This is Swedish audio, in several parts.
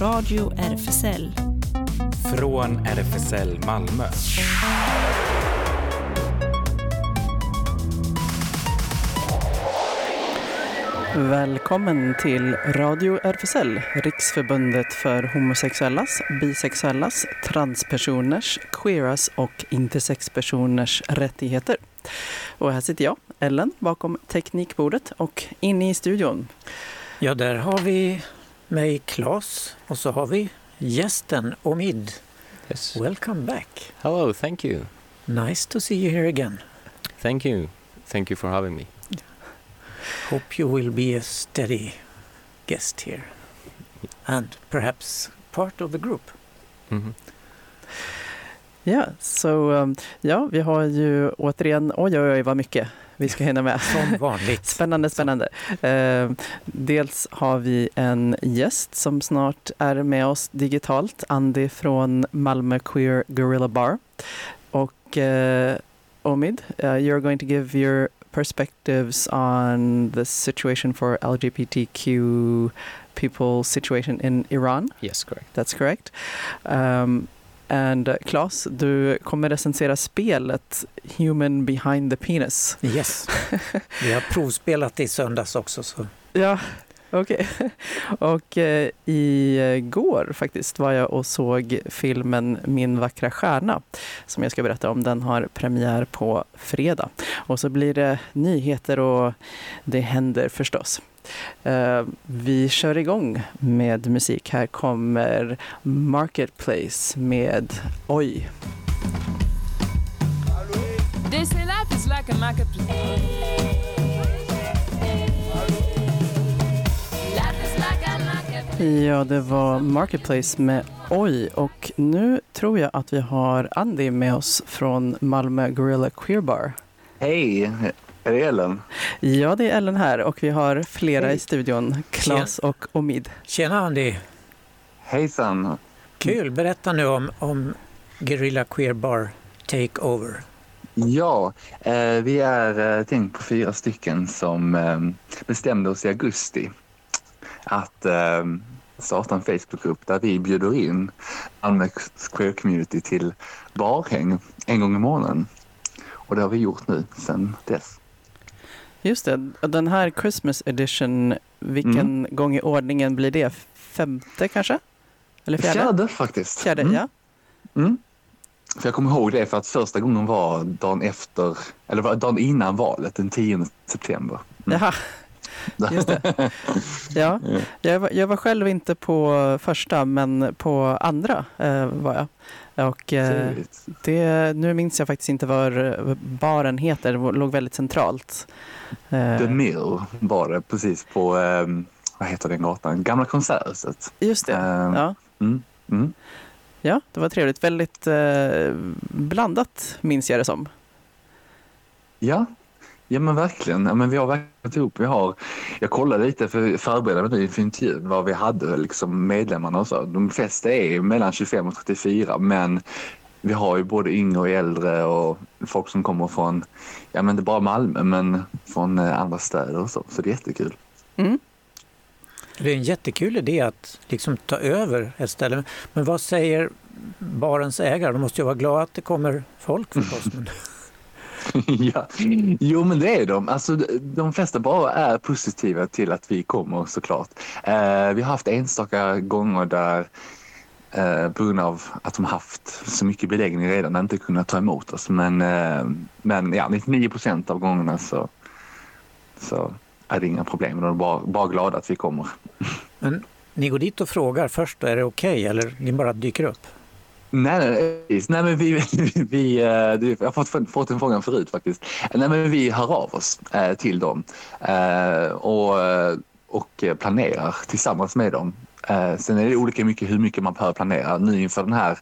Radio RFSL. Från RFSL Malmö. Välkommen till Radio RFSL, Riksförbundet för homosexuellas, bisexuellas, transpersoners, queeras och intersexpersoners rättigheter. Och här sitter jag, Ellen, bakom teknikbordet och inne i studion. Ja, där har vi mig, Claes, och så har vi gästen Omid. Yes. Welcome back. Hello, thank you. Nice to see you here again. Thank you. Thank you for having me. Hope you will be a steady guest here. And perhaps part of the group. Mhm. Ja, så um, ja, vi har ju återigen, oj oj oj vad mycket vi ska hinna med. Som vanligt. Spännande, spännande. Eh, dels har vi en gäst som snart är med oss digitalt, Andy från Malmö Queer Gorilla Bar. Och eh, Omid, uh, you're going to give your perspectives on the situation for LGBTQ people situation in Iran. Yes, correct. That's correct. Um, and uh, Claes, du kommer recensera spelet Human behind the penis. Yes. Vi har provspelat i söndags också. Så. Ja, okej. Och eh, igår faktiskt var jag och såg filmen Min vackra stjärna som jag ska berätta om. Den har premiär på fredag. Och så blir det nyheter och det händer förstås. Eh, vi kör igång med musik. Här kommer Marketplace med Oj. They say life is like a marketplace. Life is like a marketplace. Ja, det var Marketplace med Oj. Och nu tror jag att vi har Andy med oss från Malmö Gorilla Queer Bar. Hej, är det Ellen? Ja, det är Ellen här och vi har flera Hej. i studion. Klas och Omid. Tjena Andy! Hejsan. Kul! Berätta nu om, om Guerrilla Queer Bar Takeover. Ja, eh, vi är eh, tänkt på fyra stycken som eh, bestämde oss i augusti att eh, starta en Facebookgrupp där vi bjuder in Malmö Queer Community till barhäng en gång i månaden. Och det har vi gjort nu sedan dess. Just det, den här Christmas edition, vilken Mm. gång i ordningen blir det? Femte kanske? Eller fjärde? Fjärde faktiskt. Fjärde, Mm. ja. Mm. För jag kommer ihåg det för att första gången var dagen efter, eller dagen innan valet, den 10 september. Mm. Jaha, just det. Ja, jag var, jag var själv inte på första, men på andra eh, var jag. Och eh, det, nu minns jag faktiskt inte vad eh, baren heter, det låg väldigt centralt. Eh, The Mill var det precis på, ehm, vad heter den gatan, Gamla Konserthuset. just det, Ehm, ja. Mm, mm. ja, det var trevligt. Väldigt eh, blandat minns jag det som. Ja, ja men verkligen. Ja, men vi har verkligen gått ihop. Vi har, jag kollade lite för att förbereda mig inför intervjun vad vi hade liksom medlemmarna och så. De flesta är mellan 25 och 34 men vi har ju både yngre och äldre och folk som kommer från, ja men inte bara Malmö men från eh, andra städer och så. Så det är jättekul. Mm. Det är en jättekul idé att liksom ta över ett ställe. Men vad säger barens ägare? De måste ju vara glada att det kommer folk förstås. Ja. Jo, men det är de. Alltså, de flesta bara är positiva till att vi kommer såklart. Eh, vi har haft enstaka gånger där eh, på grund av att de haft så mycket beläggning redan inte kunnat ta emot oss. Men, eh, men ja, 99 procent av gångerna så, så är det inga problem. De är bara, bara glada att vi kommer. Men ni går dit och frågar först, är det okej? eller ni bara dyker upp? Nej, nej, nej men vi, vi, eh, vi, jag har fått, fått en fråga förut faktiskt. Nej, men vi hör av oss eh, till dem eh, och, eh, och planerar tillsammans med dem. Eh, sen är det olika mycket hur mycket man behöver planera. Nu inför den här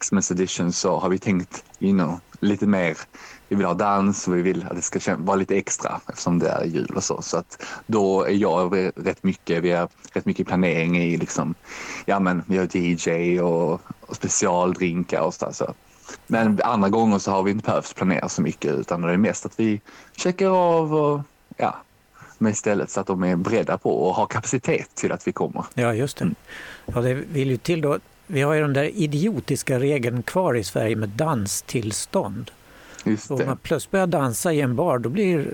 Xmas edition så har vi tänkt you know, lite mer. Vi vill ha dans och vi vill att det ska vara lite extra eftersom det är jul och så. Så att då är jag rätt mycket, vi har rätt mycket planering i liksom, ja men vi har DJ och specialdrinkar och så. så. Men andra gånger så har vi inte behövt planera så mycket utan det är mest att vi checkar av och ja, Men istället så att de är beredda på och har kapacitet till att vi kommer. Ja, just det. Ja, det vill ju till då. Vi har ju den där idiotiska regeln kvar i Sverige med danstillstånd. Just det. man plötsligt börjar dansa i en bar då blir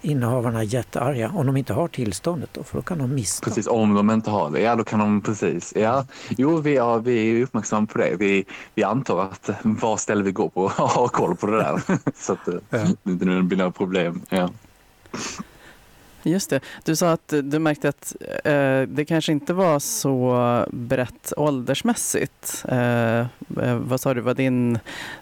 innehavarna jättearga om de inte har tillståndet då, för då kan de missa. Precis, om de inte har det, ja då kan de precis. Ja, jo, vi, ja, vi är uppmärksamma på det. Vi, vi antar att var ställe vi går på har koll på det där. Så att Ja. det inte blir några problem. Ja. Just det. Du sa att du märkte att eh, det kanske inte var så brett åldersmässigt. Eh, eh, vad sa du, var din...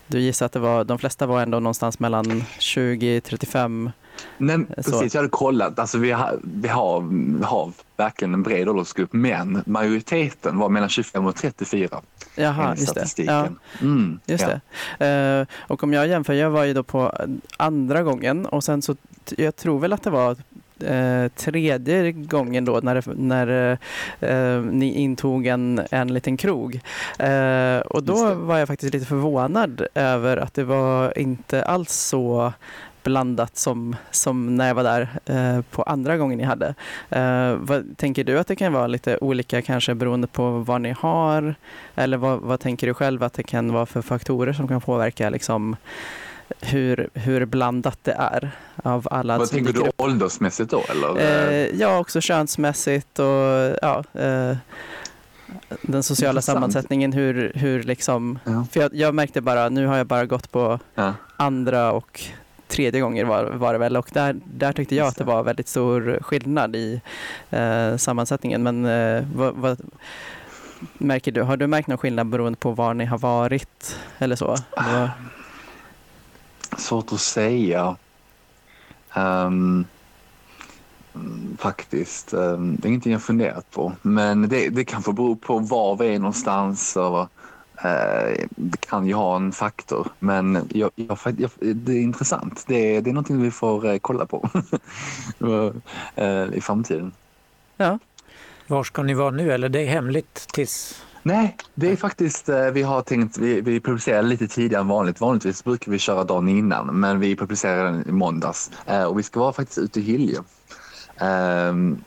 Du gissade att det var, de flesta var ändå någonstans mellan 20 35 Nej, precis, jag hade kollat. Alltså, vi, har, vi, har, vi har verkligen en bred åldersgrupp, men majoriteten var mellan 25 och 34 Jaha, just det. Ja, statistiken. Mm, just ja. det. Eh, och om jag jämför, jag var ju då på andra gången och sen så, jag tror väl att det var eh, tredje gången då när, när eh, ni intog en, en liten krog. Eh, och då var jag faktiskt lite förvånad över att det var inte alls så blandat som, som när jag var där eh, på andra gången ni hade. Eh, vad, tänker du att det kan vara lite olika kanske beroende på vad ni har? Eller vad, vad tänker du själv att det kan vara för faktorer som kan påverka liksom, hur, hur blandat det är av alla Vad tänker du åldersmässigt då? Eller? Eh, ja, också könsmässigt och ja, eh, den sociala Intressant. sammansättningen. Hur, hur liksom, Ja. för jag, jag märkte bara, nu har jag bara gått på Ja. andra och tredje gånger var, var det väl och där, där tyckte jag att det var väldigt stor skillnad i eh, sammansättningen. Men eh, vad, vad märker du? Har du märkt någon skillnad beroende på var ni har varit eller så? Vad- Svårt att säga. Mm, faktiskt. Um, det är ingenting jag funderat på. Men det, det kan få bero på var vi är någonstans. Och, eh, det kan ju ha en faktor. Men jag, jag, jag, det är intressant. Det, det är någonting vi får eh, kolla på Eh, i framtiden. Var ska ni vara nu eller det är hemligt tills... Nej, det är faktiskt, eh, vi har tänkt, vi, vi publicerar lite tidigare än vanligt. Vanligtvis brukar vi köra dagen innan, men vi publicerar den i måndags. Eh, Och vi ska vara faktiskt ute i Hylje. Ehm,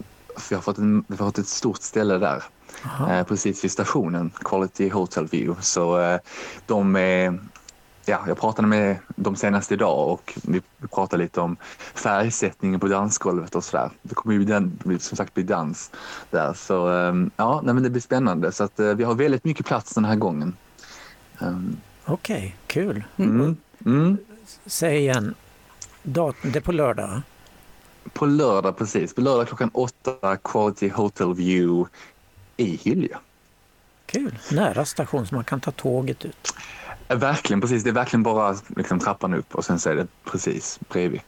Vi har fått, en, vi har fått ett stort ställe där, Aha. eh, precis vid stationen, Quality Hotel View. Så de är, ja, jag pratade med dem senast idag och vi pratade lite om färgsättningen på dansgolvet och sådär. Det kommer ju den, som sagt bli dans där. Så ehm, ja, nej, men det blir spännande. Så att, eh, vi har väldigt mycket plats den här gången. Ehm, Okej, kul. Mm. Mm. Säg igen. Dat- det är på lördag? På lördag precis. På lördag klockan åtta, Quality Hotel View i Hylje. Kul. Nära station så man kan ta tåget ut. Verkligen precis. Det är verkligen bara liksom, trappan upp och sen så är det precis bredvid.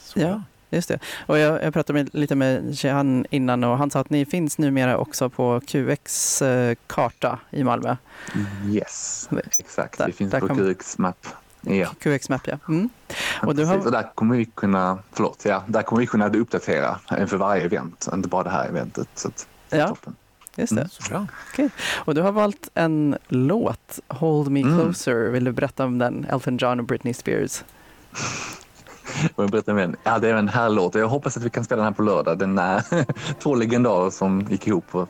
Så Ja. Just det. Och jag, jag pratade med, lite med Jehan innan och han sa att ni finns numera också på QX eh, karta i Malmö. Yes, exakt. Där- det finns på kom- QX Map. Ja, QX Map ja. Mm. Och och, har- och där kommer vi kunna, förlåt, ja, där kommer vi kunna uppdatera inför varje event, inte bara det här eventet. Så att, Ja, toppen. Just det. Mm. Så bra. Och du har valt en låt, Hold Me Mm. Closer. Vill du berätta om den? Elton John och Britney Spears. Och jag berättar med en, ja, det är en här låt och jag hoppas att vi kan spela den här på lördag. Den är två legendarer som gick ihop och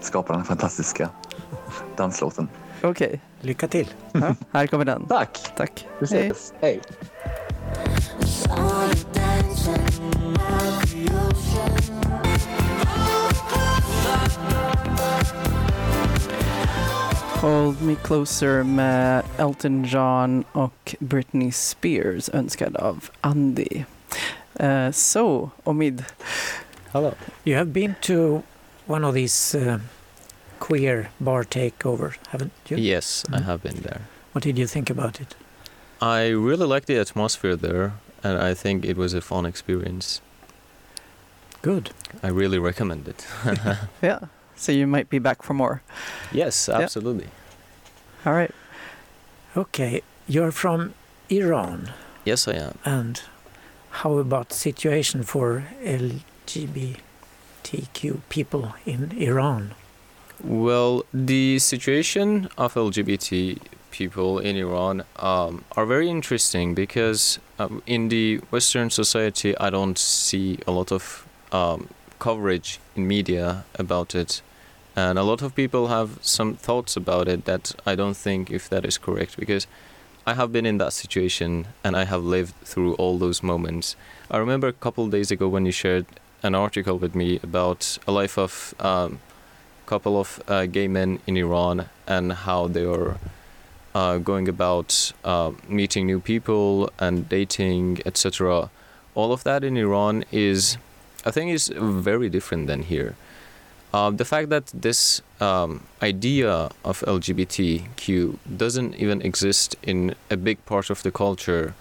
skapade den fantastiska danslåten. Okej, Lycka till. ja, här kommer den. Tack! Tack. Vi Hej. ses! Hej. Hold Me Closer med Elton John och Britney Spears önskad av Andy. Eh, Så, Omid, Hello. You have been to one of these uh, queer bar takeovers, haven't you? Yes, I Mhm. have been there. What did you think about it? I really liked the atmosphere there, and I think it was a fun experience. Good. I really recommend it. yeah. So you might be back for more. yes, Yeah. absolutely. All right. Okay, you're from Iran, Yes, I am. and how about situation for LGBTQ people in Iran? Well, the situation of LGBT people in Iran um, are very interesting because um, in the Western society, I don't see a lot of um, coverage in media about it, and a lot of people have some thoughts about it that I don't think if that is correct because I have been in that situation and I have lived through all those moments. I remember a couple days ago when you shared an article with me about a life of um, couple of uh, gay men in Iran and how they are uh, going about uh, meeting new people and dating, etc. All of that in Iran is, I think, is very different than here. Uh, the fact that this um, idea of LGBTQ doesn't even exist in a big part of the culture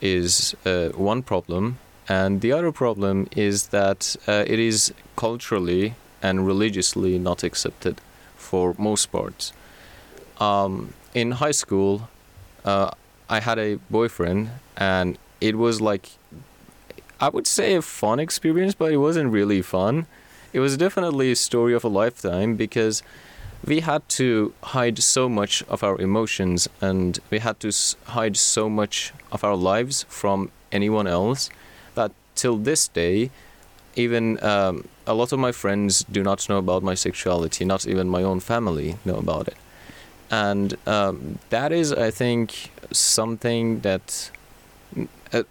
is uh, one problem, and the other problem is that uh, it is culturally and religiously not accepted for most parts. Um, in high school, uh, I had a boyfriend, and it was like, I would say a fun experience, but it wasn't really fun. It was definitely a story of a lifetime because we had to hide so much of our emotions and we had to hide so much of our lives from anyone else that till this day, even um, a lot of my friends do not know about my sexuality, not even my own family know about it. And um, that is, I think, something that,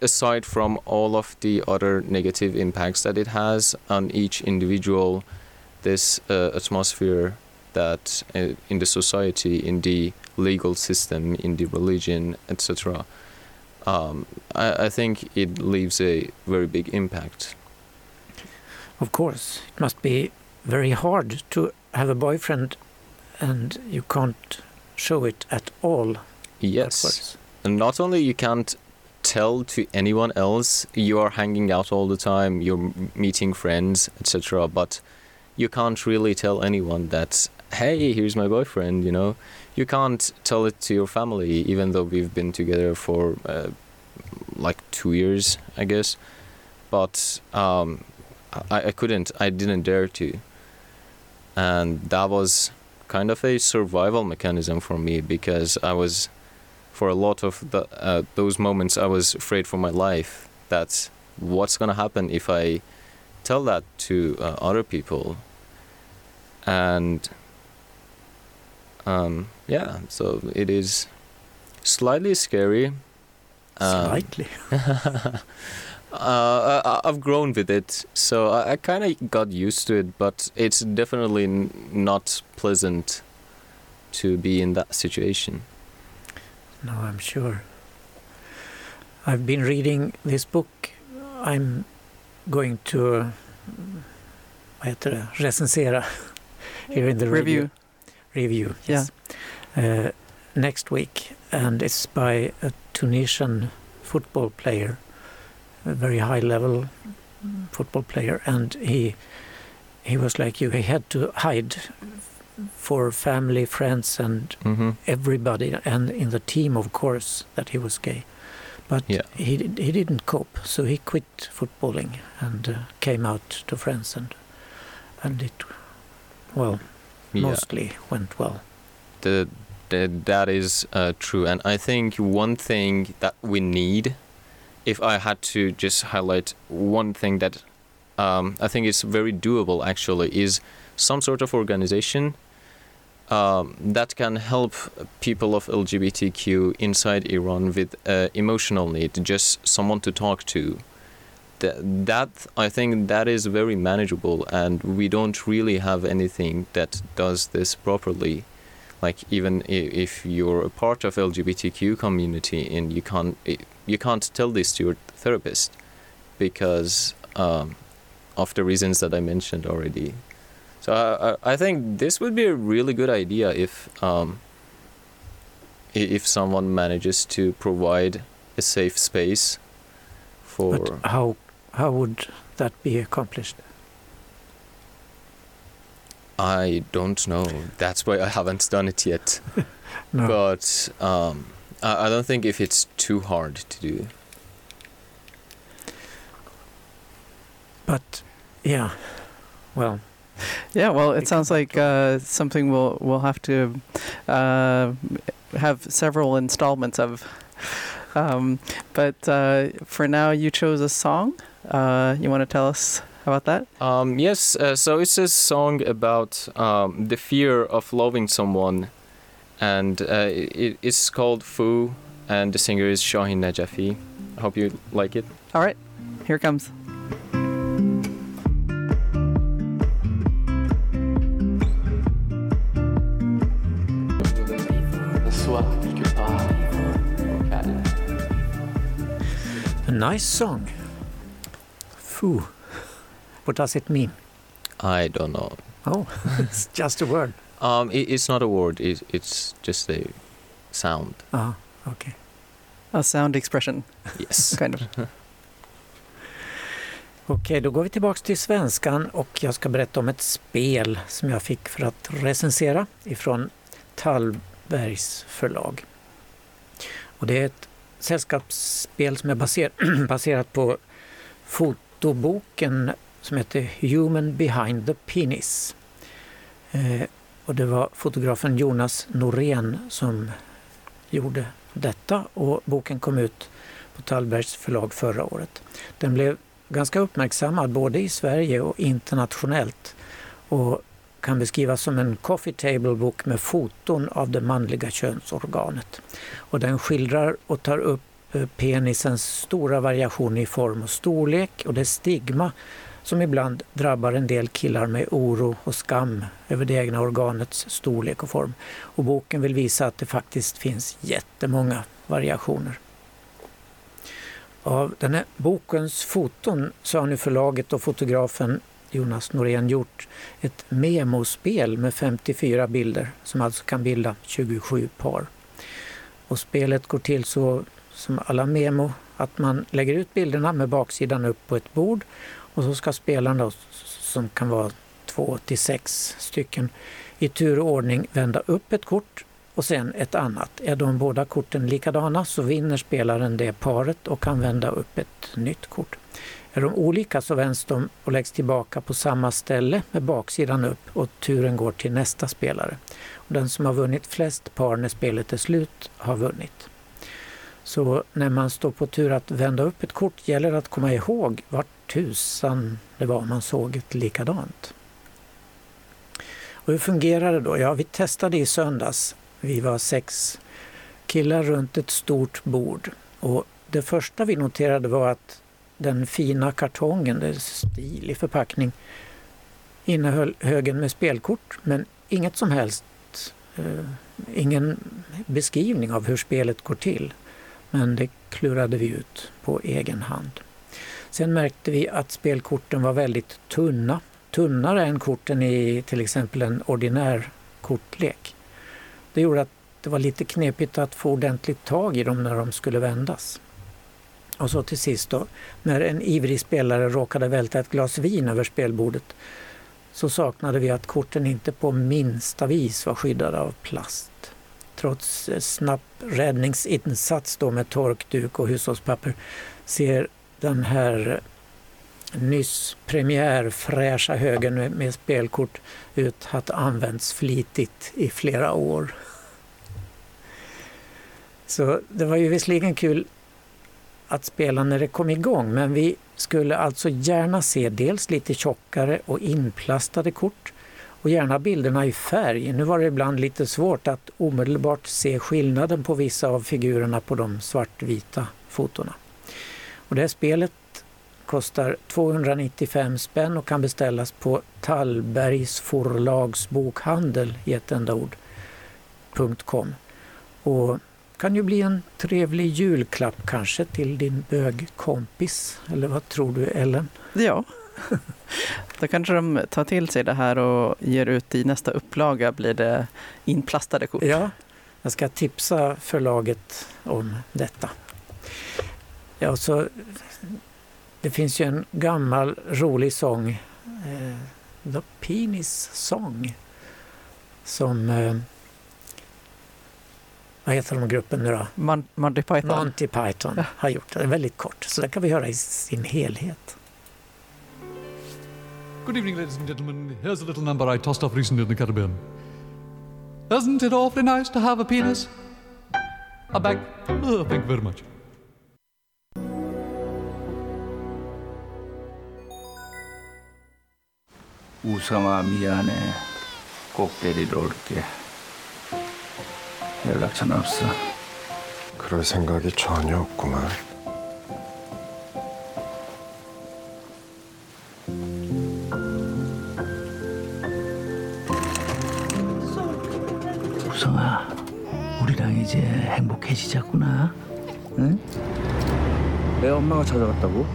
aside from all of the other negative impacts that it has on each individual, this uh, atmosphere that uh, in the society, in the legal system, in the religion, etc., um, I, I think it leaves a very big impact. Of course, it must be very hard to have a boyfriend and you can't show it at all. Yes. And not only you can't tell to anyone else you are hanging out all the time, you're meeting friends, etc., but you can't really tell anyone that hey, here's my boyfriend, you know. You can't tell it to your family even though we've been together for uh, like 2 years, I guess. But um I, I couldn't, I didn't dare to. And that was kind of a survival mechanism for me because I was for a lot of the, uh, those moments I was afraid for my life that what's going to happen if I tell that to uh, other people and um, yeah so it is slightly scary Um, Slightly. uh, I, I've grown with it, so I, I kind of got used to it. But it's definitely n- not pleasant to be in that situation. No, I'm sure. I've been reading this book. I'm going to uh, vad heter det? recensera here in the Review. review. Yes. Uh, next week, and it's by a Tunisian football player, a very high level football player, and he he was like you. He had to hide for family, friends, and Mm-hmm. everybody and in the team of course that he was gay but Yeah. he he didn't cope so he quit footballing and uh, came out to friends and and it well Yeah. mostly went well the, the, that is uh, true. And I think one thing that we need, if I had to just highlight one thing that um, I think is very doable actually, is some sort of organization um, that can help people of LGBTQ inside Iran with uh, emotional need, just someone to talk to. That, that I think that is very manageable, and we don't really have anything that does this properly like even if you're a part of LGBTQ community and you can't you can't tell this to your therapist because um, of the reasons that I mentioned already. So I, I think this would be a really good idea if um, if someone manages to provide a safe space for but how how would that be accomplished I don't know. That's why I haven't done it yet. no But um, I, I don't think if it's too hard to do. but yeah well Yeah, well, it sounds like uh, something we'll we'll have to uh, have several installments of. Um, but uh, for now, you chose a song. Uh, you want to tell us about that? Um, yes, uh, so it's a song about um, the fear of loving someone, and uh, it, it's called Fu, and the singer is Shahin Najafi. I hope you like it. All right, here it comes. Nice song. Foo. What does it mean? I don't know. Oh, it's just a word. Um, it, it's not a word. It, it's just a sound. Ah, okay. A sound expression, Yes. kind of. Okej, då går vi tillbaks till svenskan och jag ska berätta om ett spel som jag fick för att recensera ifrån Tallbergs förlag. Och det är ett sällskapsspel som är baser baserat på fotoboken som heter Human behind the penis. Eh, och det var fotografen Jonas Norén som gjorde detta och boken kom ut på Tallbergs förlag förra året. Den blev ganska uppmärksammad både i Sverige och internationellt och kan beskrivas som en coffee table-bok med foton av det manliga könsorganet. Och den skildrar och tar upp eh, penisens stora variation i form och storlek och det stigma som ibland drabbar en del killar med oro och skam över det egna organets storlek och form. Och boken vill visa att det faktiskt finns jättemånga variationer. Av den här bokens foton så har nu förlaget och fotografen Jonas Norén gjort ett memospel med 54 bilder som alltså kan bilda 27 par. Och spelet går till så som alla memo att man lägger ut bilderna med baksidan upp på ett bord och så ska spelarna, som kan vara två till sex stycken, i tur och ordning vända upp ett kort och sen ett annat. Är de båda korten likadana så vinner spelaren det paret och kan vända upp ett nytt kort. Är de olika så vänds de och läggs tillbaka på samma ställe med baksidan upp och turen går till nästa spelare. Och den som har vunnit flest par när spelet är slut har vunnit. Så när man står på tur att vända upp ett kort gäller det att komma ihåg vart tusan det var man såg ett likadant. Och hur fungerar det då? Ja, vi testade i söndags. Vi var sex killar runt ett stort bord. Och det första vi noterade var att den fina kartongen, det är stilig förpackning, innehöll högen med spelkort men inget som helst, eh, ingen beskrivning av hur spelet går till. Men det klurade vi ut på egen hand. Sen märkte vi att spelkorten var väldigt tunna. Tunnare än korten i till exempel en ordinär kortlek. Det gjorde att det var lite knepigt att få ordentligt tag i dem när de skulle vändas. Och så till sist då, när en ivrig spelare råkade välta ett glas vin över spelbordet så saknade vi att korten inte på minsta vis var skyddade av plast. Trots snabb räddningsinsats då med torkduk och hushållspapper ser den här nyss premiärfräscha högen med, med spelkort ut att använts flitigt i flera år. Så det var ju visserligen kul att spela när det kom igång men vi skulle alltså gärna se dels lite tjockare och inplastade kort och gärna bilderna i färg. Nu var det ibland lite svårt att omedelbart se skillnaden på vissa av figurerna på de svartvita fotona. Och det här spelet kostar 295 spänn och kan beställas på Tallbergs forlags bokhandel i ett enda ord. .com. Och kan ju bli en trevlig julklapp kanske till din bögkompis. Eller vad tror du Ellen? Ja. Då kanske de tar till sig det här och ger ut i nästa upplaga blir det inplastade kort. Ja, jag ska tipsa förlaget om detta. Ja, så det finns ju en gammal rolig sång, eh, The Penis Song, som eh, vad heter de gruppen nu då? Man, Monty Python. Monty Python ja. har gjort den, väldigt kort. Så den kan vi höra i sin helhet. Good evening ladies and gentlemen. Here's a little number I tossed off recently in the Caribbean. Isn't it awfully nice to have a penis? A back? Oh, thank you very much. Usama Miane, kokteilitolkke. 연락처는 없어 그럴 생각이 전혀 없구만. 우성아 우리랑 이제 행복해지자꾸나 응? 내 엄마가 찾아갔다고?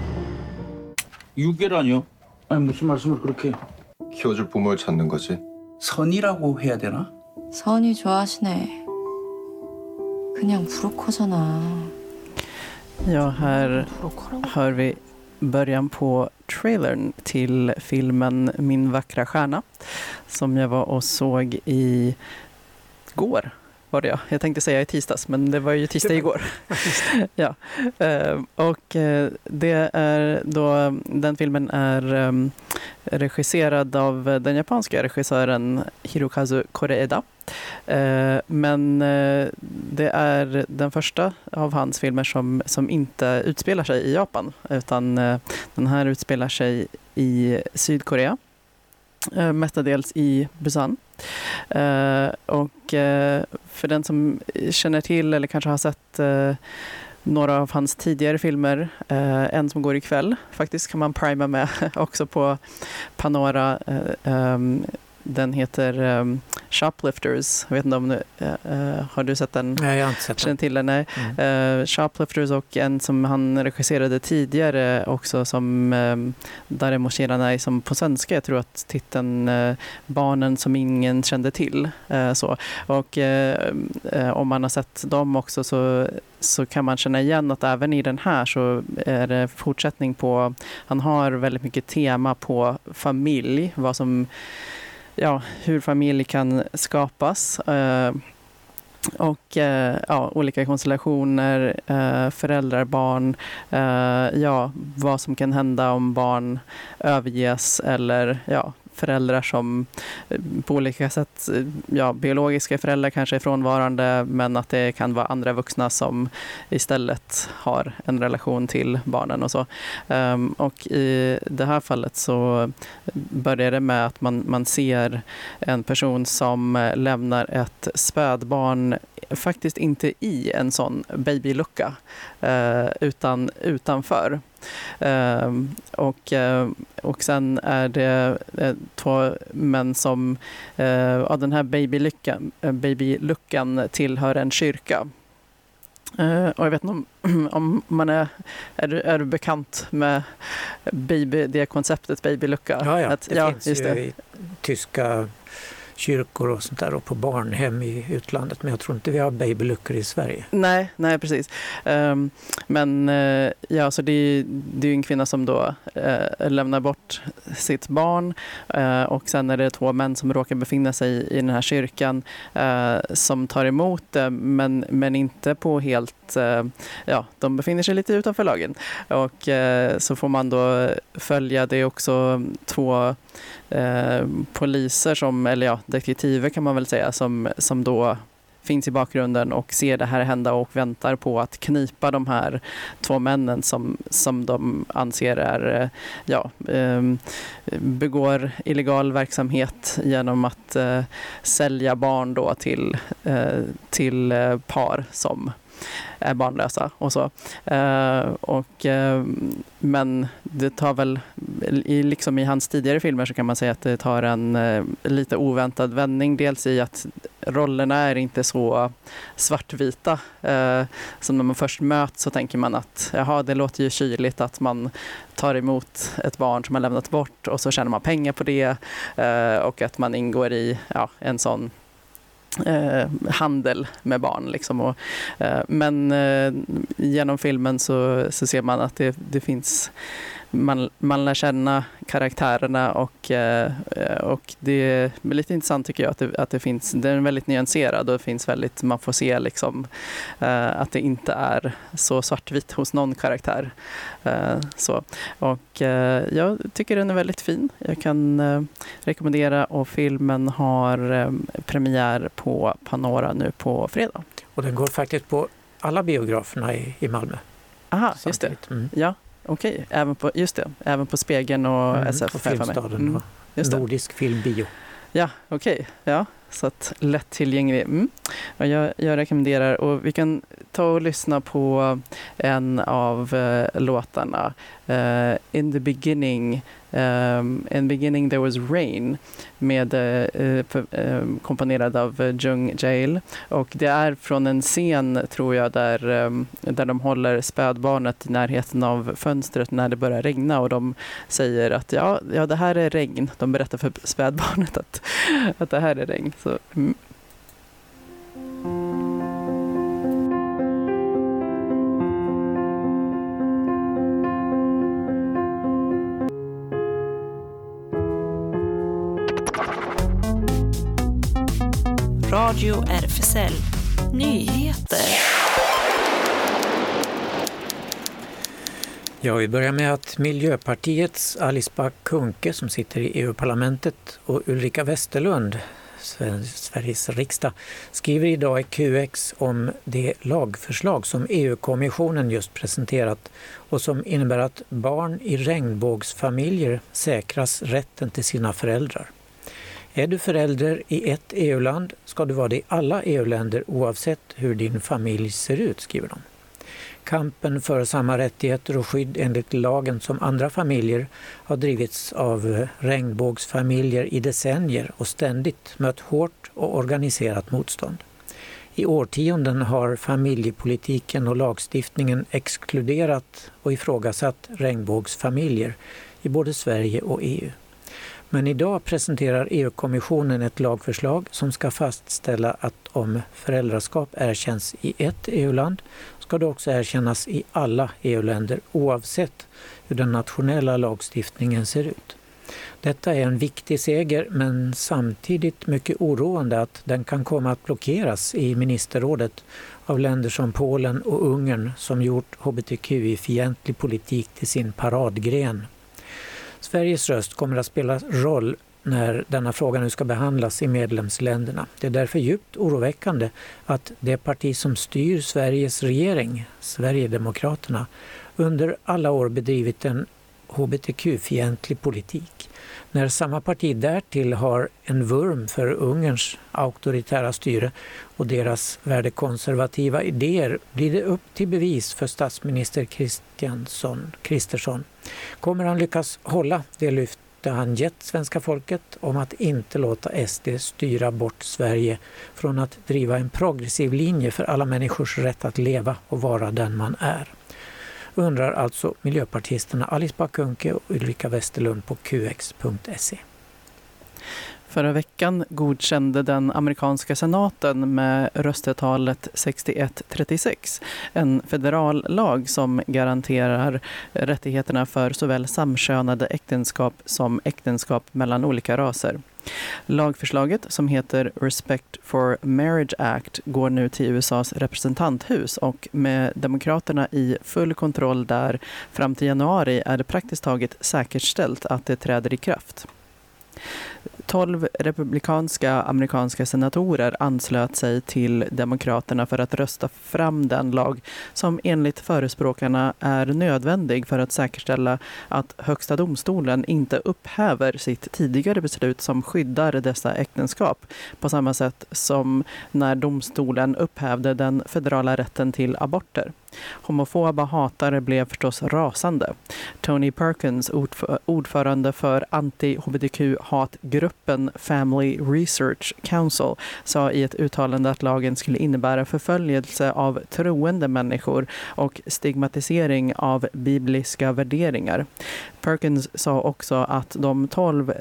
유괴라뇨? 아니 무슨 말씀을 그렇게 키워줄 부모를 찾는 거지. 선이라고 해야 되나? 선이 좋아하시네. 그냥 브로커잖아. Ja, här 브로커라고? hör vi början på trailern till filmen Min vackra stjärna som jag var och såg i går. var det jag. jag tänkte säga i tisdags, men det var ju tisdag igår. ja. Eh, Och eh, det är då, den filmen är eh, regisserad av den japanska regissören Hirokazu Koreeda. Men det är den första av hans filmer som, som inte utspelar sig i Japan, utan den här utspelar sig i Sydkorea, eh, mestadels i Busan. Eh, Och eh, för den som känner till eller kanske har sett eh, några av hans tidigare filmer, eh, en som går ikväll faktiskt kan man prima med också på Panora. Eh, ehm, ehm, Den heter ehm, Shoplifters. Jag vet inte om du, eh, har du sett den? Nej, jag har inte sett Känner den. till den? Nej. Mm. Eh, Shoplifters och en som han regisserade tidigare också som um, Daremo Shiranai som på svenska, jag tror att titeln eh, Barnen som ingen kände till. Så. Och om man har sett dem också så, så kan man känna igen att även i den här så är det fortsättning på, han har väldigt mycket tema på familj, vad som ja, hur familj kan skapas. Eh, och eh, ja, olika konstellationer, eh, föräldrar, barn, eh, ja, vad som kan hända om barn överges eller ja, föräldrar som eh, på olika sätt, eh, ja, biologiska föräldrar kanske är frånvarande men att det kan vara andra vuxna som istället har en relation till barnen och så. Ehm, och i det här fallet så börjar det med att man, man ser en person som eh, lämnar ett spädbarn faktiskt inte i en sån babylucka utan utanför. Eh, och, eh, och sen är det eh, två män som, eh, ja, den här babyluckan, eh, babyluckan tillhör en kyrka. Och jag vet inte om, om man är, är du, är du bekant med baby, det konceptet babylucka? Ja, ja. Att- Det ja, finns ju det. i tyska kyrkor och sånt där och på barnhem i utlandet. Men jag tror inte vi har babyluckor i Sverige. Nej, nej precis. Um, men uh, ja, så det, är- det är ju en kvinna som då uh, lämnar bort sitt barn uh, och sen är det två män som råkar befinna sig i den här kyrkan som tar emot det men, men inte på helt, ja, de befinner sig lite utanför lagen. Och så får man då följa, det är också två eh, poliser som, eller ja, detektiver kan man väl säga, som, som då finns i bakgrunden och ser det här hända och väntar på att knipa de här två männen som, som de anser är, eh, ja, ehm, begår illegal verksamhet genom att eh, sälja barn då till, eh, till par som är barnlösa och så. Eh, och, eh, men det tar väl, i, liksom i hans tidigare filmer så kan man säga att det tar en eh, lite oväntad vändning. Dels i att rollerna är inte så svartvita. Eh, som när man först möts så tänker man att jaha, det låter ju kyligt att man tar emot ett barn som har lämnat bort och så tjänar man pengar på det eh, och att man ingår i ja, en sån eh, handel med barn. Liksom. Och, eh, men eh, genom filmen så, så ser man att det, det finns man, man lär känna karaktärerna och, eh, och det är lite intressant tycker jag att det, att det finns, den är väldigt nyanserad och det finns väldigt, man får se liksom eh, att det inte är så svartvitt hos någon karaktär. Eh, så. Och jag tycker den är väldigt fin. Jag kan rekommendera och filmen har premiär på Panora nu på fredag. Och den går faktiskt på alla biograferna i, i Malmö. Aha, just det. Mm. Ja, okej. Även på, just det. Även på Spegeln och Mm, SF. och. Filmstaden Mm, just. Nordisk filmbio. Ja, okej. Ja, så att lättillgänglig. Mm. Och jag, jag rekommenderar, och vi kan ta och lyssna på en av eh, låtarna. Eh, in the beginning, um, in the beginning there was rain, med, uh, eh, eh ehm, komponerad av uh, Jung Jail. Och det är från en scen, tror jag, där, um, där de håller spädbarnet i närheten av fönstret när det börjar regna och de säger att ja, ja det här är regn. De berättar för spädbarnet att, att det här är regn. Så, mm. Radio RFSL Nyheter. Ja, vi börjar med att Miljöpartiets Alice Bah Kuhnke som sitter i EU-parlamentet och Ulrika Westerlund, Sveriges riksdag, skriver idag i QX om det lagförslag som EU-kommissionen just presenterat och som innebär att barn i regnbågsfamiljer säkras rätten till sina föräldrar. Är du förälder i ett EU-land ska du vara det i alla EU-länder oavsett hur din familj ser ut, skriver de. Kampen för samma rättigheter och skydd enligt lagen som andra familjer har drivits av regnbågsfamiljer i decennier och ständigt mött hårt och organiserat motstånd. I årtionden har familjepolitiken och lagstiftningen exkluderat och ifrågasatt regnbågsfamiljer i både Sverige och EU. Men idag presenterar EU-kommissionen ett lagförslag som ska fastställa att om föräldraskap erkänns i ett EU-land ska det också erkännas i alla EU-länder oavsett hur den nationella lagstiftningen ser ut. Detta är en viktig seger men samtidigt mycket oroande att den kan komma att blockeras i ministerrådet av länder som Polen och Ungern som gjort hbtqi-fientlig politik till sin paradgren. Sveriges röst kommer att spela roll när denna fråga nu ska behandlas i medlemsländerna. Det är därför djupt oroväckande att det parti som styr Sveriges regering, Sverigedemokraterna, under alla år bedrivit en hbtq-fientlig politik. När samma parti därtill har en vurm för Ungerns auktoritära styre och deras värdekonservativa idéer blir det upp till bevis för statsminister Kristersson. Kommer han lyckas hålla det lyfte han gett svenska folket om att inte låta SD styra bort Sverige från att driva en progressiv linje för alla människors rätt att leva och vara den man är? Undrar alltså miljöpartisterna Alice Bah Kuhnke och Ulrika Westerlund på qx.se. Förra veckan godkände den amerikanska senaten med röstetalet 61-36 en federal lag som garanterar rättigheterna för såväl samkönade äktenskap som äktenskap mellan olika raser. Lagförslaget, som heter Respect for Marriage Act, går nu till USAs representanthus och med Demokraterna i full kontroll där fram till januari är det praktiskt taget säkerställt att det träder i kraft. 12 republikanska amerikanska senatorer anslöt sig till Demokraterna för att rösta fram den lag som enligt förespråkarna är nödvändig för att säkerställa att Högsta domstolen inte upphäver sitt tidigare beslut som skyddar dessa äktenskap på samma sätt som när domstolen upphävde den federala rätten till aborter. Homofoba hatare blev förstås rasande. Tony Perkins, ordförande för anti-hbtq-hatgruppen Family Research Council, sa i ett uttalande att lagen skulle innebära förföljelse av troende människor och stigmatisering av bibliska värderingar. Perkins sa också att de tolv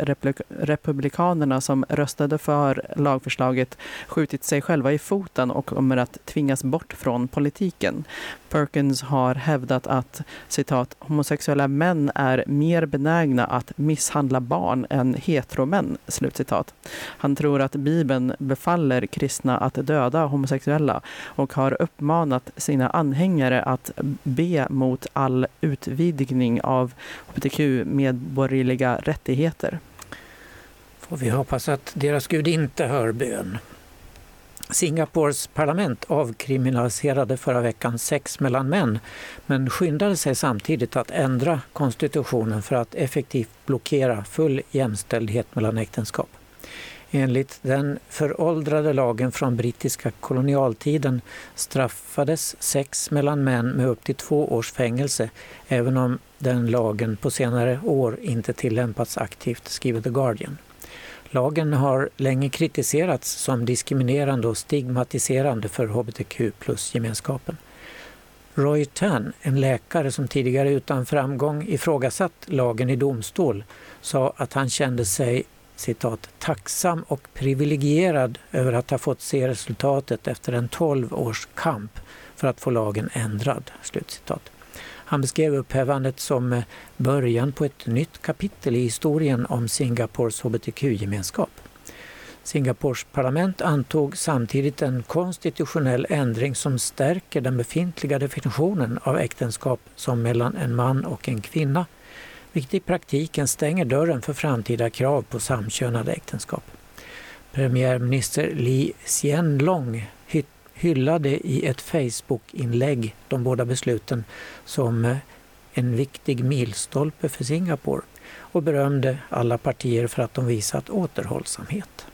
republikanerna som röstade för lagförslaget skjutit sig själva i foten och kommer att tvingas bort från politiken. Perkins har hävdat att citat, homosexuella män är mer benägna att misshandla barn än heteromän. Slutcitat. Han tror att Bibeln befaller kristna att döda homosexuella och har uppmanat sina anhängare att be mot all utvidgning av hbtq-medborgerliga rättigheter. Får vi hoppas att deras Gud inte hör bön. Singapores parlament avkriminaliserade förra veckan sex mellan män men skyndade sig samtidigt att ändra konstitutionen för att effektivt blockera full jämställdhet mellan äktenskap. Enligt den föråldrade lagen från brittiska kolonialtiden straffades sex mellan män med upp till två års fängelse även om den lagen på senare år inte tillämpats aktivt, skriver The Guardian. Lagen har länge kritiserats som diskriminerande och stigmatiserande för hbtq plus-gemenskapen. Roy Tan, en läkare som tidigare utan framgång ifrågasatt lagen i domstol, sa att han kände sig citat, tacksam och privilegierad över att ha fått se resultatet efter en 12 års kamp för att få lagen ändrad. Slutcitat. Han beskrev upphävandet som eh, början på ett nytt kapitel i historien om Singapores hbtq-gemenskap. Singapores parlament antog samtidigt en konstitutionell ändring som stärker den befintliga definitionen av äktenskap som mellan en man och en kvinna, vilket i praktiken stänger dörren för framtida krav på samkönade äktenskap. Premiärminister Lee Hsien Long hyllade i ett Facebook-inlägg de båda besluten som eh, en viktig milstolpe för Singapore och berömde alla partier för att de visat återhållsamhet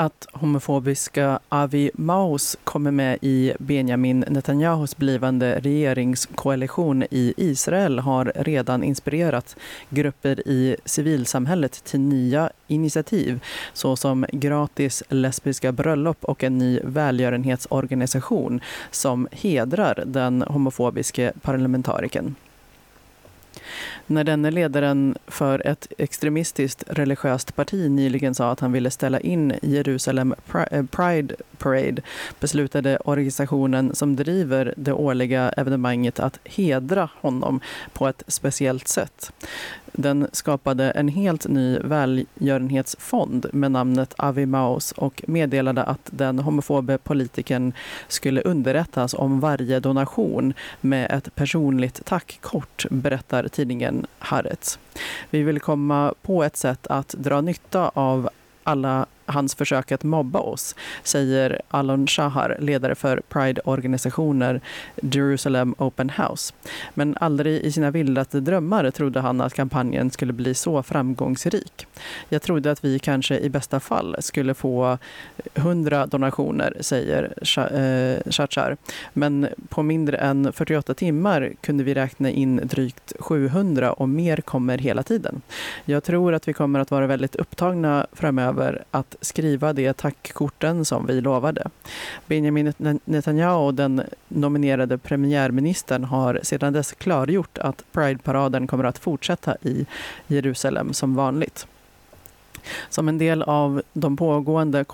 att homofobiska Avi Maus kommer med i Benjamin Netanyahus blivande regeringskoalition i Israel har redan inspirerat grupper i civilsamhället till nya initiativ såsom gratis lesbiska bröllop och en ny välgörenhetsorganisation som hedrar den homofobiske parlamentarikern. När denne ledaren för ett extremistiskt religiöst parti nyligen sa att han ville ställa in Jerusalem eh, Pride Parade beslutade organisationen som driver det årliga evenemanget att hedra honom på ett speciellt sätt. Den skapade en helt ny välgörenhetsfond med namnet Avi Maus och meddelade att den homofobe politikern skulle underrättas om varje donation med ett personligt tackkort, berättar tidningen Haaretz. Vi vill komma på ett sätt att dra nytta av alla hans försök att mobba oss, säger Alon Shahar, ledare för Pride-organisationer Jerusalem Open House. Men aldrig i sina vildaste drömmar trodde han att kampanjen skulle bli så framgångsrik. Jag trodde att vi kanske i bästa fall skulle få 100 donationer, säger Shachar. Eh, Men på mindre än 48 timmar kunde vi räkna in drygt 700 och mer kommer hela tiden. Jag tror att vi kommer att vara väldigt upptagna framöver att skriva de tackkorten som vi lovade. Benjamin Netanyahu, den nominerade premiärministern, har sedan dess klargjort att Pride-paraden kommer att fortsätta i Jerusalem som vanligt. Som en del av de pågående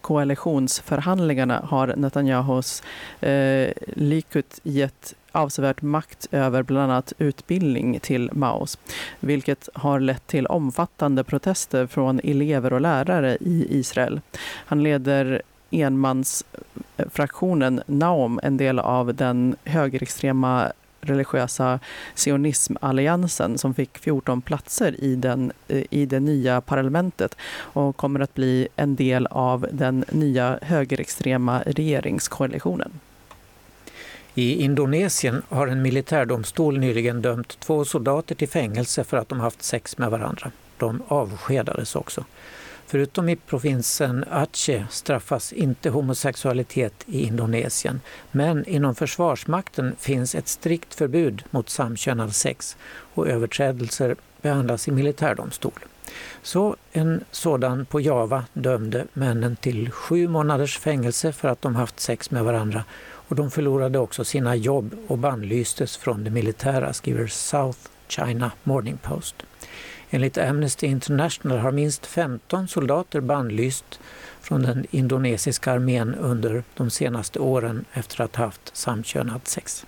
koalitionsförhandlingarna har Netanyahus eh, Likud gett avsevärt makt över bland annat utbildning till Maos, vilket har lett till omfattande protester från elever och lärare i Israel. Han leder enmansfraktionen Naom, en del av den högerextrema religiösa sionismalliansen som fick 14 platser i, den, eh, i det nya parlamentet och kommer att bli en del av den nya högerextrema regeringskoalitionen. I Indonesien har en militärdomstol nyligen dömt två soldater till fängelse för att de haft sex med varandra. De avskedades också. Förutom i provinsen Aceh straffas inte homosexualitet i Indonesien. Men inom Försvarsmakten finns ett strikt förbud mot samkönad sex och överträdelser behandlas i militärdomstol. Så en sådan på Java dömde männen till sju månaders fängelse för att de haft sex med varandra och de förlorade också sina jobb och bannlystes från det militära, skriver South China Morning Post. Enligt Amnesty International har minst 15 soldater bannlyst från den indonesiska armén under de senaste åren efter att ha haft samkönat sex.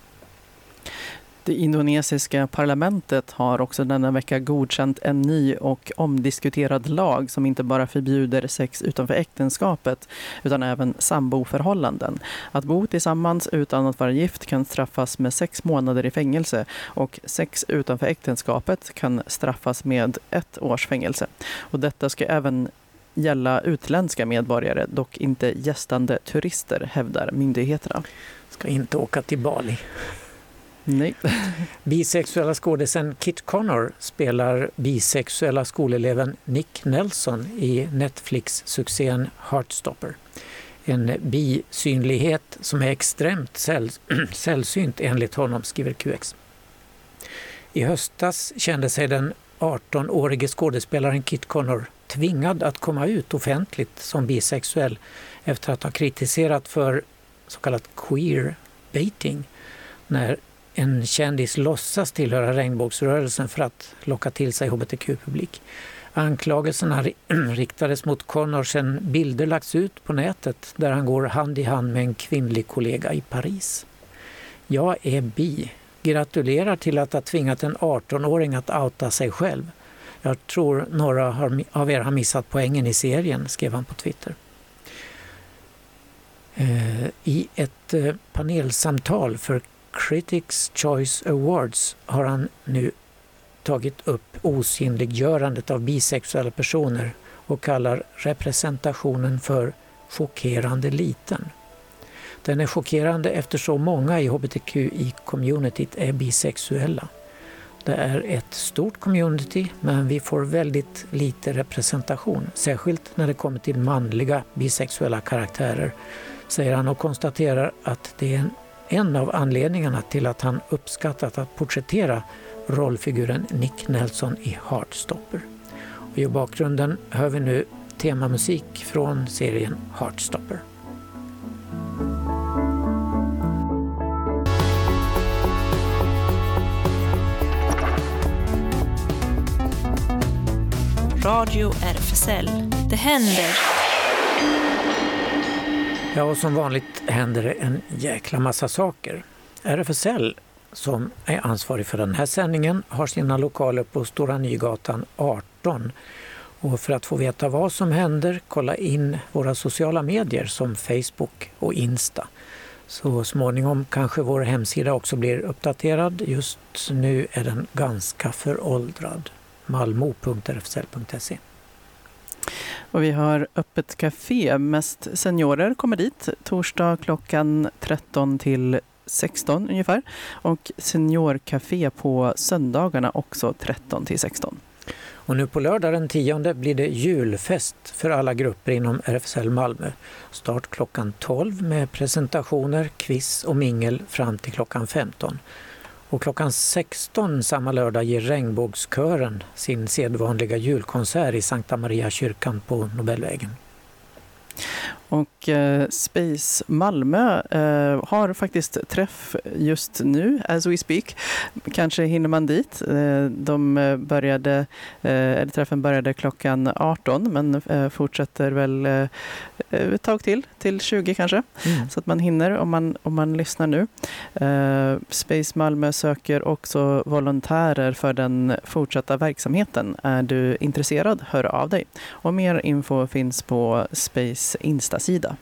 Det indonesiska parlamentet har också denna vecka godkänt en ny och omdiskuterad lag som inte bara förbjuder sex utanför äktenskapet utan även samboförhållanden. Att bo tillsammans utan att vara gift kan straffas med sex månader i fängelse och sex utanför äktenskapet kan straffas med ett års fängelse. Och detta ska även gälla utländska medborgare, dock inte gästande turister, hävdar myndigheterna. Ska inte åka till Bali. Nej. Bisexuella skådisen Kit Connor spelar bisexuella skoleleven Nick Nelson i Netflix-succén Heartstopper. En bisynlighet som är extremt säll sällsynt enligt honom, skriver QX. I höstas kände sig den 18-årige skådespelaren Kit Connor tvingad att komma ut offentligt som bisexuell efter att ha kritiserat för så kallat queer baiting när en kändis låtsas tillhöra regnbågsrörelsen för att locka till sig hbtq-publik. Anklagelserna riktades mot Connor sedan bilder lagts ut på nätet där han går hand i hand med en kvinnlig kollega i Paris. Jag är bi. Gratulerar till att ha tvingat en 18-åring att outa sig själv. Jag tror några av er har missat poängen i serien, skrev han på Twitter. Eh, I ett eh, panelsamtal för Critics Choice Awards har han nu tagit upp osynliggörandet av bisexuella personer och kallar representationen för chockerande liten. Den är chockerande eftersom många i hbtqi-communityt är bisexuella. Det är ett stort community men vi får väldigt lite representation, särskilt när det kommer till manliga bisexuella karaktärer, säger han och konstaterar att det är en, en av anledningarna till att han uppskattat att porträttera rollfiguren Nick Nelson i Heartstopper. Och I bakgrunden hör vi nu temamusik från serien Heartstopper. Radio RFSL. Det händer. Ja, och som vanligt händer det en jäkla massa saker. RFSL, som är ansvarig för den här sändningen, har sina lokaler på Stora Nygatan 18. Och för att få veta vad som händer, kolla in våra sociala medier som Facebook och Insta. Så småningom kanske vår hemsida också blir uppdaterad. Just nu är den ganska föråldrad. malmo.rfsl.se och vi har öppet café. Mest seniorer kommer dit torsdag klockan 13 till 16 ungefär. Och seniorcafé på söndagarna också 13 till 16. Och nu på lördag den 10 blir det julfest för alla grupper inom RFSL Malmö. Start klockan 12 med presentationer, quiz och mingel fram till klockan 15. Och klockan 16 samma lördag ger Regnbågskören sin sedvanliga julkonsert i Sankta Maria kyrkan på Nobelvägen. Och eh, Space Malmö eh, har faktiskt träff just nu, as we speak. Kanske hinner man dit. Eh, de började, eller träffen började klockan 18 men fortsätter väl ett tag till, till 20 kanske. Mm. Så att man hinner om man, om man lyssnar nu. Space Malmö söker också volontärer för den fortsatta verksamheten. Är du intresserad, hör av dig. Och mer info finns på Space hemsida.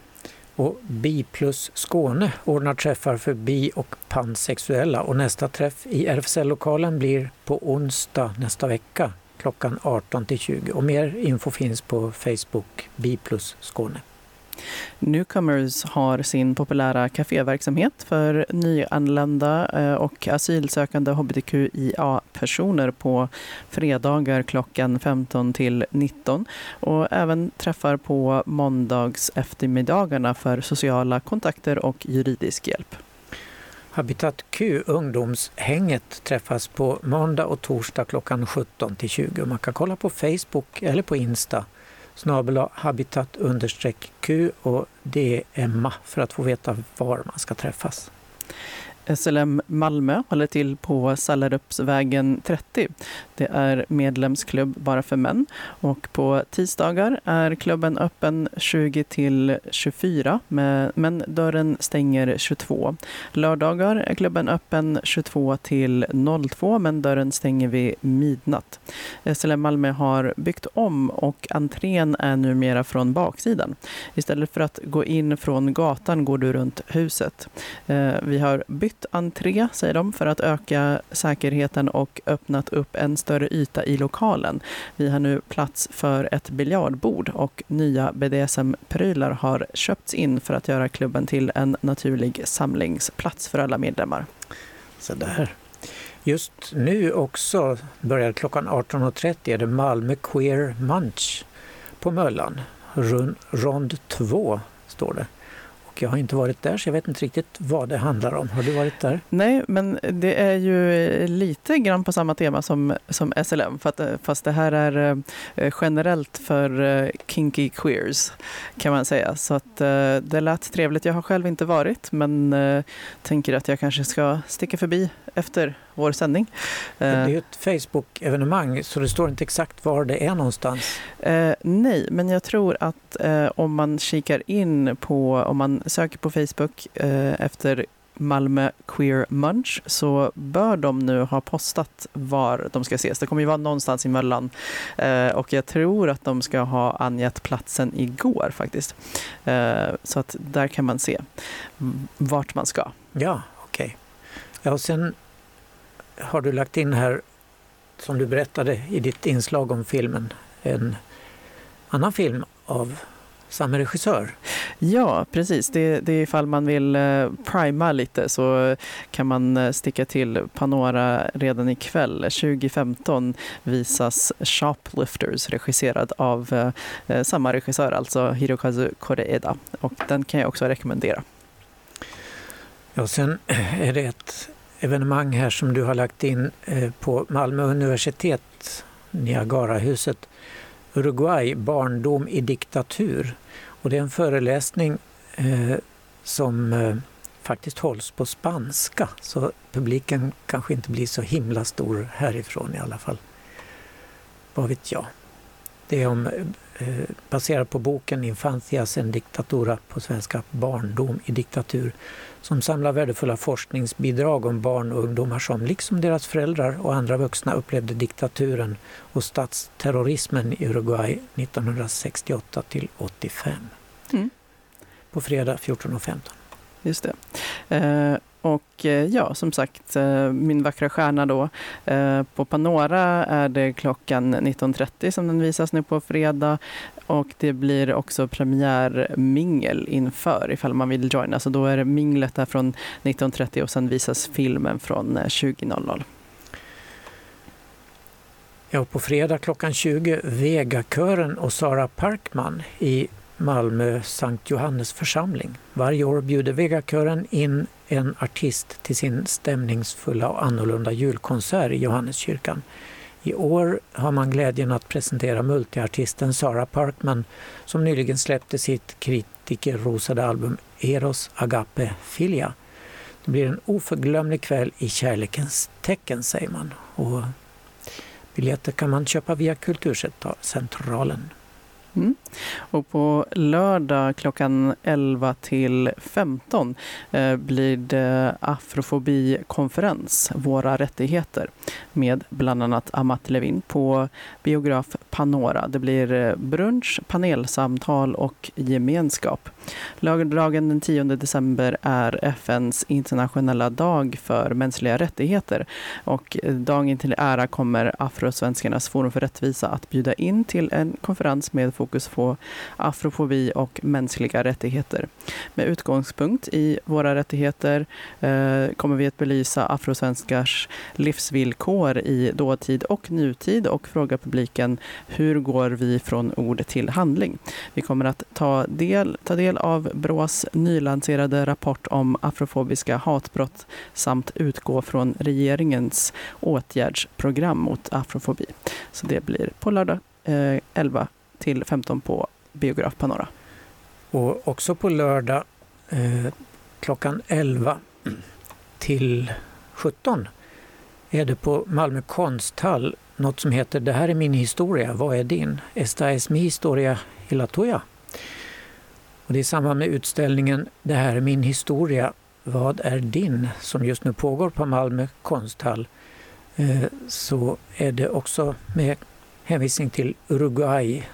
Och Bi plus Skåne ordnar träffar för bi och pansexuella och nästa träff i RFSL-lokalen blir på onsdag nästa vecka klockan 18 till 20. Och mer info finns på Facebook Bi plus Skåne. Newcomers har sin populära kaféverksamhet för nyanlända eh, och asylsökande hbtqia-personer på fredagar klockan 15 till 19 och även träffar på måndags eftermiddagarna för sociala kontakter och juridisk hjälp. Habitat Q, ungdomshänget, träffas på måndag och torsdag klockan 17 till 20. Man kan kolla på Facebook eller på Insta snabel habitat understreck Q och det är emma för att få veta var man ska träffas. SLM Malmö håller till på Sallarupsvägen 30. Det är medlemsklubb bara för män och på tisdagar är klubben öppen 20 till 24 men dörren stänger 22. Lördagar är klubben öppen 22 till 02 men dörren stänger vid midnatt. SLM Malmö har byggt om och entrén är numera från baksidan. Istället för att gå in från gatan går du runt huset. Eh, vi har bytt bytt entré, säger de, för att öka säkerheten och öppnat upp en större yta i lokalen. Vi har nu plats för ett biljardbord och nya BDSM-prylar har köpts in för att göra klubben till en naturlig samlingsplats för alla medlemmar. Så där. Just nu också börjar klockan 18.30 är det Malmö Queer Munch på Möllan. Rund, rond 2 står det. Jag har inte varit där så jag vet inte riktigt vad det handlar om. Har du varit där? Nej, men det är ju lite grann på samma tema som, som SLM, för att, eh, fast det här är eh, generellt för eh, kinky queers kan man säga. Så att det lät trevligt. Jag har själv inte varit, men tänker att jag kanske ska sticka förbi efter vår sändning. Det är ju ett Facebook-evenemang så det står inte exakt var det är någonstans. Eh, nej, men jag tror att eh, om man kikar in på, om man söker på Facebook eh, efter Malmö Queer Munch så bör de nu ha postat var de ska ses. Det kommer ju vara någonstans emellan eh, och jag tror att de ska ha angett platsen igår faktiskt. Eh, så att där kan man se vart man ska. Ja, okej. Okay. Ja, och sen har du lagt in här, som du berättade i ditt inslag om filmen, en annan film av samma regissör. Ja, precis. Det, det är ifall man vill eh, prima lite så kan man eh, sticka till Panora redan ikväll. 2015 visas Shoplifters regisserad av eh, samma regissör, alltså Hirokazu Koreeda. Och den kan jag också rekommendera. Ja, sen är det ett evenemang här som du har lagt in eh, på Malmö universitet, Niagarahuset. Uruguay, barndom i diktatur. Och det är en föreläsning eh, som eh, faktiskt hålls på spanska så publiken kanske inte blir så himla stor härifrån i alla fall. Vad vet jag. Det är om, eh, baserat på boken Infancias en diktatura på svenska Barndom i diktatur som samlar värdefulla forskningsbidrag om barn och ungdomar som, liksom deras föräldrar och andra vuxna, upplevde diktaturen och statsterrorismen i Uruguay 1968 till 85. Mm. På fredag 14.15. Just det. Och eh, ja, som sagt, eh, Min vackra stjärna då. Eh, på Panora är det klockan 19.30 som den visas nu på fredag. Och det blir också premiärmingel inför ifall man vill joina. Så då är det minglet där från 19.30 och sen visas filmen från 20.00. Ja, på fredag klockan 20 Vegakören och Sara Parkman i Malmö Sankt Johannes församling. Varje år bjuder Vegakören in en artist till sin stämningsfulla och annorlunda julkonsert i Johanneskyrkan. I år har man glädjen att presentera multiartisten Sara Parkman som nyligen släppte sitt kritikerrosade album Eros Agape Filia. Det blir en oförglömlig kväll i kärlekens tecken, säger man. Och biljetter kan man köpa via Kulturcentralen. Mm. Och på lördag klockan 11 till 15 eh, blir det afrofobikonferens, Våra rättigheter, med bland annat Amat Levin på biograf Panora. Det blir eh, brunch, panelsamtal och gemenskap. Lördagen den 10 december är FNs internationella dag för mänskliga rättigheter och eh, dagen till ära kommer Afrosvenskarnas forum för rättvisa att bjuda in till en konferens med fokus på afrofobi och mänskliga rättigheter. Med utgångspunkt i våra rättigheter eh, kommer vi att belysa afrosvenskars livsvillkor i dåtid och nutid och fråga publiken hur går vi från ord till handling? Vi kommer att ta del, ta del av Brås nylanserade rapport om afrofobiska hatbrott samt utgå från regeringens åtgärdsprogram mot afrofobi. Så det blir på lördag eh, 11 till 15 på Biograf Panora. Och också på lördag eh, klockan 11 till 17 är det på Malmö konsthall något som heter Det här är min historia, vad är din? Esta es mi historia y la tuya. Och det är i samband med utställningen Det här är min historia, vad är din? som just nu pågår på Malmö konsthall. Eh, så är det också med hänvisning till Uruguay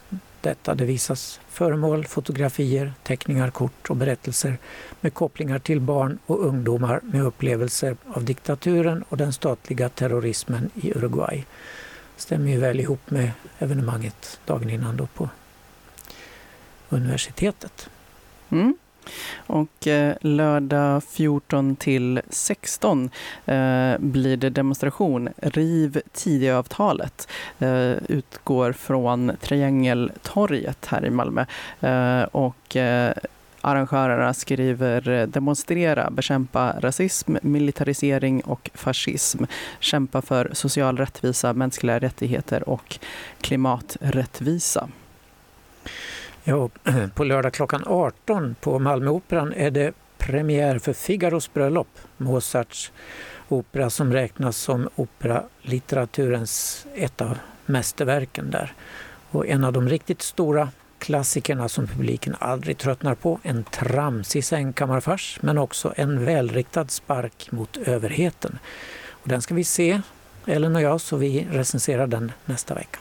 detta. Det visas föremål, fotografier, teckningar, kort och berättelser med kopplingar till barn och ungdomar med upplevelser av diktaturen och den statliga terrorismen i Uruguay. Stämmer ju väl ihop med evenemanget dagen innan då på universitetet. Mm. Och eh, lördag 14 till 16 eh, blir det demonstration. Riv Tidöavtalet. Eh, utgår från Triangeltorget här i Malmö. Eh, och eh, Arrangörerna skriver demonstrera, bekämpa rasism, militarisering och fascism, kämpa för social rättvisa, mänskliga rättigheter och klimaträttvisa. Ja, på lördag klockan 18 på Malmöoperan är det premiär för Figaros bröllop, Mozarts opera som räknas som operalitteraturens ett av mästerverken där. Och en av de riktigt stora klassikerna som publiken aldrig tröttnar på. En tramsig sängkammarfars men också en välriktad spark mot överheten. Och den ska vi se, Ellen och jag, så vi recenserar den nästa vecka.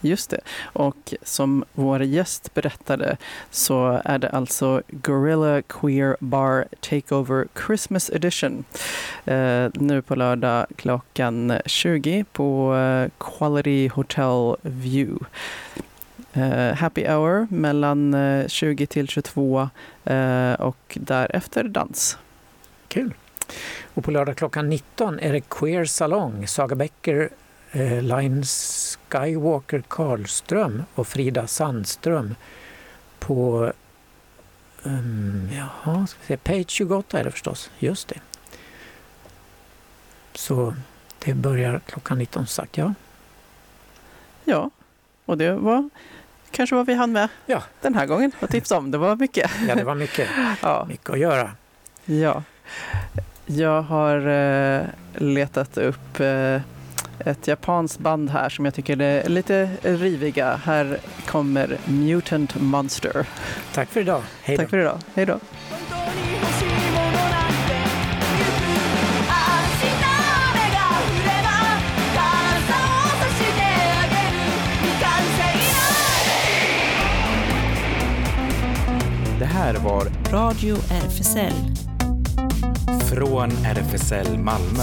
Just det. Och som vår gäst berättade så är det alltså Gorilla Queer Bar Takeover Christmas Edition. Eh, nu på lördag klockan 20 på eh, Quality Hotel View. Eh, happy hour mellan eh, 20 till 22 eh, och därefter dans. Kul! Och på lördag klockan 19 är det Queer Salong, Saga Becker, eh, Line Skywalker Karlström och Frida Sandström på um, jaha, ska vi se, page 28 är det förstås, just det. Så det börjar klockan 19 sagt, ja. Ja, och det var kanske vad vi hann med ja. den här gången att tipsa om. Det var mycket. Ja, det var mycket. ja. Mycket att göra. Ja. Jag har eh, letat upp eh, ett japanskt band här som jag tycker är lite riviga. Här kommer Mutant Monster. Tack för idag. Hej då. Tack för idag. Hej då. Det här var Radio RFSL. Från RFSL Malmö.